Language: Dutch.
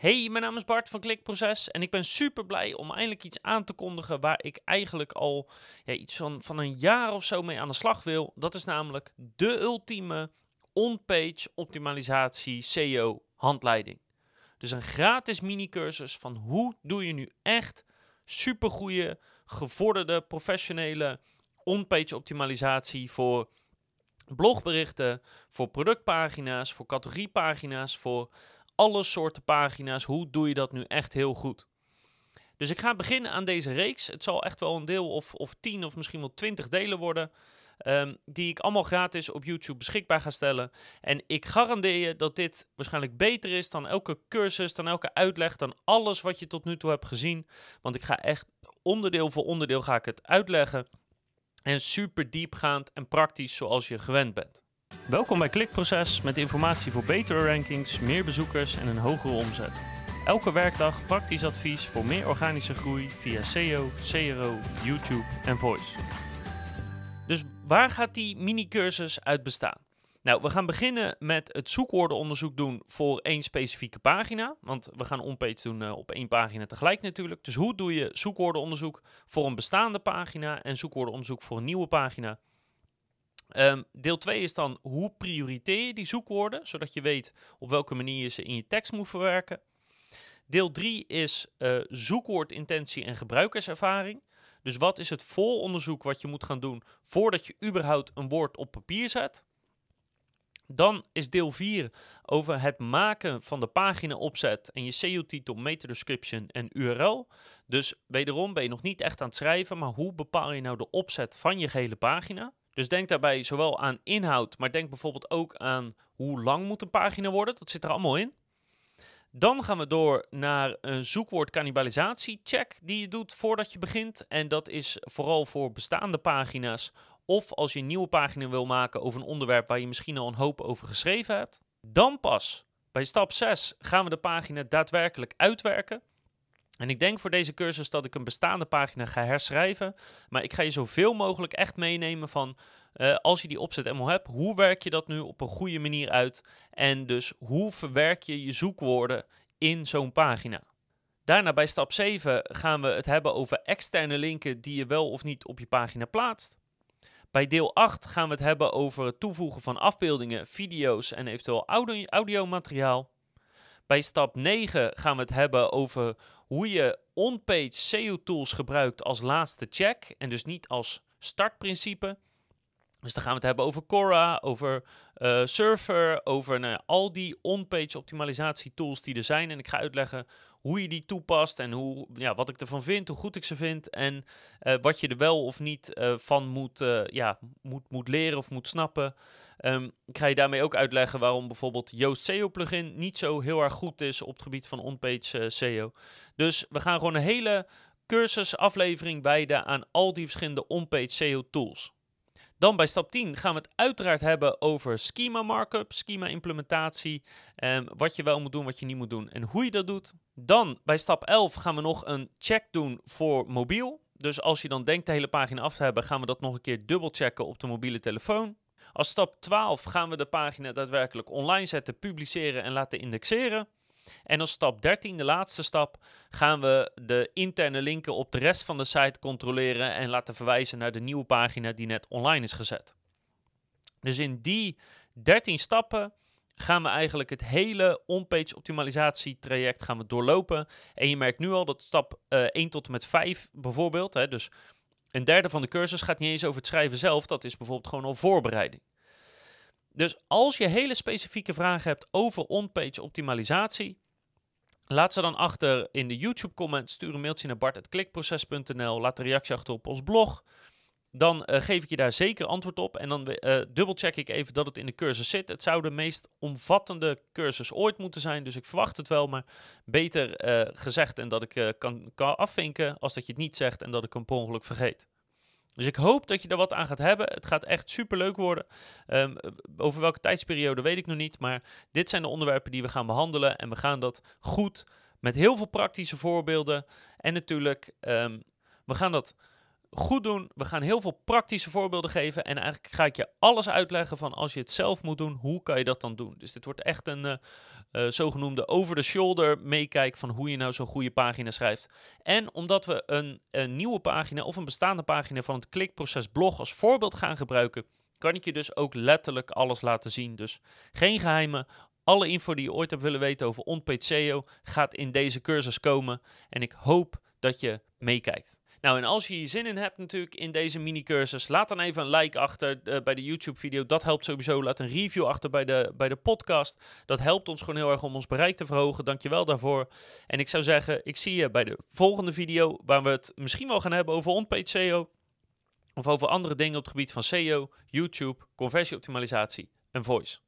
Hey, mijn naam is Bart van Klikproces en ik ben super blij om eindelijk iets aan te kondigen waar ik eigenlijk al ja, iets van, van een jaar of zo mee aan de slag wil. Dat is namelijk de ultieme on-page optimalisatie SEO handleiding. Dus een gratis mini-cursus van hoe doe je nu echt supergoeie, gevorderde, professionele on-page optimalisatie voor blogberichten, voor productpagina's, voor categoriepagina's, voor alle soorten pagina's. Hoe doe je dat nu echt heel goed? Dus ik ga beginnen aan deze reeks. Het zal echt wel een deel of, of tien of misschien wel twintig delen worden. Um, die ik allemaal gratis op YouTube beschikbaar ga stellen. En ik garandeer je dat dit waarschijnlijk beter is dan elke cursus, dan elke uitleg, dan alles wat je tot nu toe hebt gezien. Want ik ga echt onderdeel voor onderdeel ga ik het uitleggen. En super diepgaand en praktisch zoals je gewend bent. Welkom bij Klikproces met informatie voor betere rankings, meer bezoekers en een hogere omzet. Elke werkdag praktisch advies voor meer organische groei via SEO, CRO, YouTube en Voice. Dus waar gaat die mini-cursus uit bestaan? Nou, we gaan beginnen met het zoekwoordenonderzoek doen voor één specifieke pagina. Want we gaan onpage doen uh, op één pagina tegelijk natuurlijk. Dus hoe doe je zoekwoordenonderzoek voor een bestaande pagina en zoekwoordenonderzoek voor een nieuwe pagina? Um, deel 2 is dan hoe prioriteer je die zoekwoorden, zodat je weet op welke manier je ze in je tekst moet verwerken. Deel 3 is uh, zoekwoordintentie en gebruikerservaring. Dus wat is het vooronderzoek wat je moet gaan doen voordat je überhaupt een woord op papier zet? Dan is deel 4 over het maken van de pagina opzet en je SEO-titel, meta-description en URL. Dus wederom ben je nog niet echt aan het schrijven, maar hoe bepaal je nou de opzet van je gehele pagina? Dus denk daarbij zowel aan inhoud, maar denk bijvoorbeeld ook aan hoe lang moet een pagina worden. Dat zit er allemaal in. Dan gaan we door naar een zoekwoord cannibalisatie check die je doet voordat je begint. En dat is vooral voor bestaande pagina's of als je een nieuwe pagina wil maken over een onderwerp waar je misschien al een hoop over geschreven hebt. Dan pas bij stap 6 gaan we de pagina daadwerkelijk uitwerken. En ik denk voor deze cursus dat ik een bestaande pagina ga herschrijven. Maar ik ga je zoveel mogelijk echt meenemen van uh, als je die opzet helemaal hebt, hoe werk je dat nu op een goede manier uit? En dus hoe verwerk je je zoekwoorden in zo'n pagina? Daarna bij stap 7 gaan we het hebben over externe linken die je wel of niet op je pagina plaatst. Bij deel 8 gaan we het hebben over het toevoegen van afbeeldingen, video's en eventueel audio audiomateriaal. Bij stap 9 gaan we het hebben over hoe je on-page SEO-tools gebruikt als laatste check en dus niet als startprincipe. Dus dan gaan we het hebben over Cora, over uh, Surfer, over nou al die on-page optimalisatie tools die er zijn. En ik ga uitleggen hoe je die toepast en hoe, ja, wat ik ervan vind, hoe goed ik ze vind en uh, wat je er wel of niet uh, van moet, ja, moet, moet leren of moet snappen. Um, ik ga je daarmee ook uitleggen waarom bijvoorbeeld Yoast SEO plugin niet zo heel erg goed is op het gebied van on-page SEO. Dus we gaan gewoon een hele cursusaflevering wijden aan al die verschillende on-page SEO tools. Dan bij stap 10 gaan we het uiteraard hebben over schema markup, schema implementatie, um, wat je wel moet doen, wat je niet moet doen en hoe je dat doet. Dan bij stap 11 gaan we nog een check doen voor mobiel. Dus als je dan denkt de hele pagina af te hebben, gaan we dat nog een keer dubbel checken op de mobiele telefoon. Als stap 12 gaan we de pagina daadwerkelijk online zetten, publiceren en laten indexeren. En als stap 13, de laatste stap, gaan we de interne linken op de rest van de site controleren en laten verwijzen naar de nieuwe pagina die net online is gezet. Dus in die 13 stappen gaan we eigenlijk het hele on-page optimalisatie traject gaan we doorlopen. En je merkt nu al dat stap uh, eh, 1 tot en met 5 bijvoorbeeld, hè, dus een derde van de cursus gaat niet eens over het schrijven zelf, dat is bijvoorbeeld gewoon al voorbereiding. Dus als je hele specifieke vragen hebt over on-page optimalisatie, laat ze dan achter in de YouTube comment. Stuur een mailtje naar bart.klikproces.nl. Laat een reactie achter op ons blog. Dan uh, geef ik je daar zeker antwoord op. En dan uh, dubbelcheck ik even dat het in de cursus zit. Het zou de meest omvattende cursus ooit moeten zijn. Dus ik verwacht het wel, maar beter uh, gezegd en dat ik kan, kan afvinken als dat je het niet zegt en dat ik hem per ongeluk vergeet. Dus ik hoop dat je er wat aan gaat hebben. Het gaat echt super leuk worden. Um, over welke tijdsperiode weet ik nog niet. Maar dit zijn de onderwerpen die we gaan behandelen. En we gaan dat goed met heel veel praktische voorbeelden. En natuurlijk, um, we gaan dat goed doen. We gaan heel veel praktische voorbeelden geven. En eigenlijk ga ik je alles uitleggen van als je het zelf moet doen, hoe kan je dat dan doen? Dus dit wordt echt een uh, uh, zogenoemde over-the-shoulder meekijk van hoe je nou zo'n goede pagina schrijft. En omdat we een, een nieuwe pagina of een bestaande pagina van het klikproces blog als voorbeeld gaan gebruiken, kan ik je dus ook letterlijk alles laten zien. Dus geen geheimen. Alle info die je ooit hebt willen weten over on-page gaat in deze cursus komen. En ik hoop dat je meekijkt. Nou, en als je hier zin in hebt natuurlijk in deze mini-cursus, laat dan even een like achter uh, bij de YouTube-video. Dat helpt sowieso. Laat een review achter bij de, bij de podcast. Dat helpt ons gewoon heel erg om ons bereik te verhogen. Dankjewel daarvoor. En ik zou zeggen, ik zie je bij de volgende video, waar we het misschien wel gaan hebben over on-page SEO. Of over andere dingen op het gebied van SEO, YouTube, conversieoptimalisatie en voice.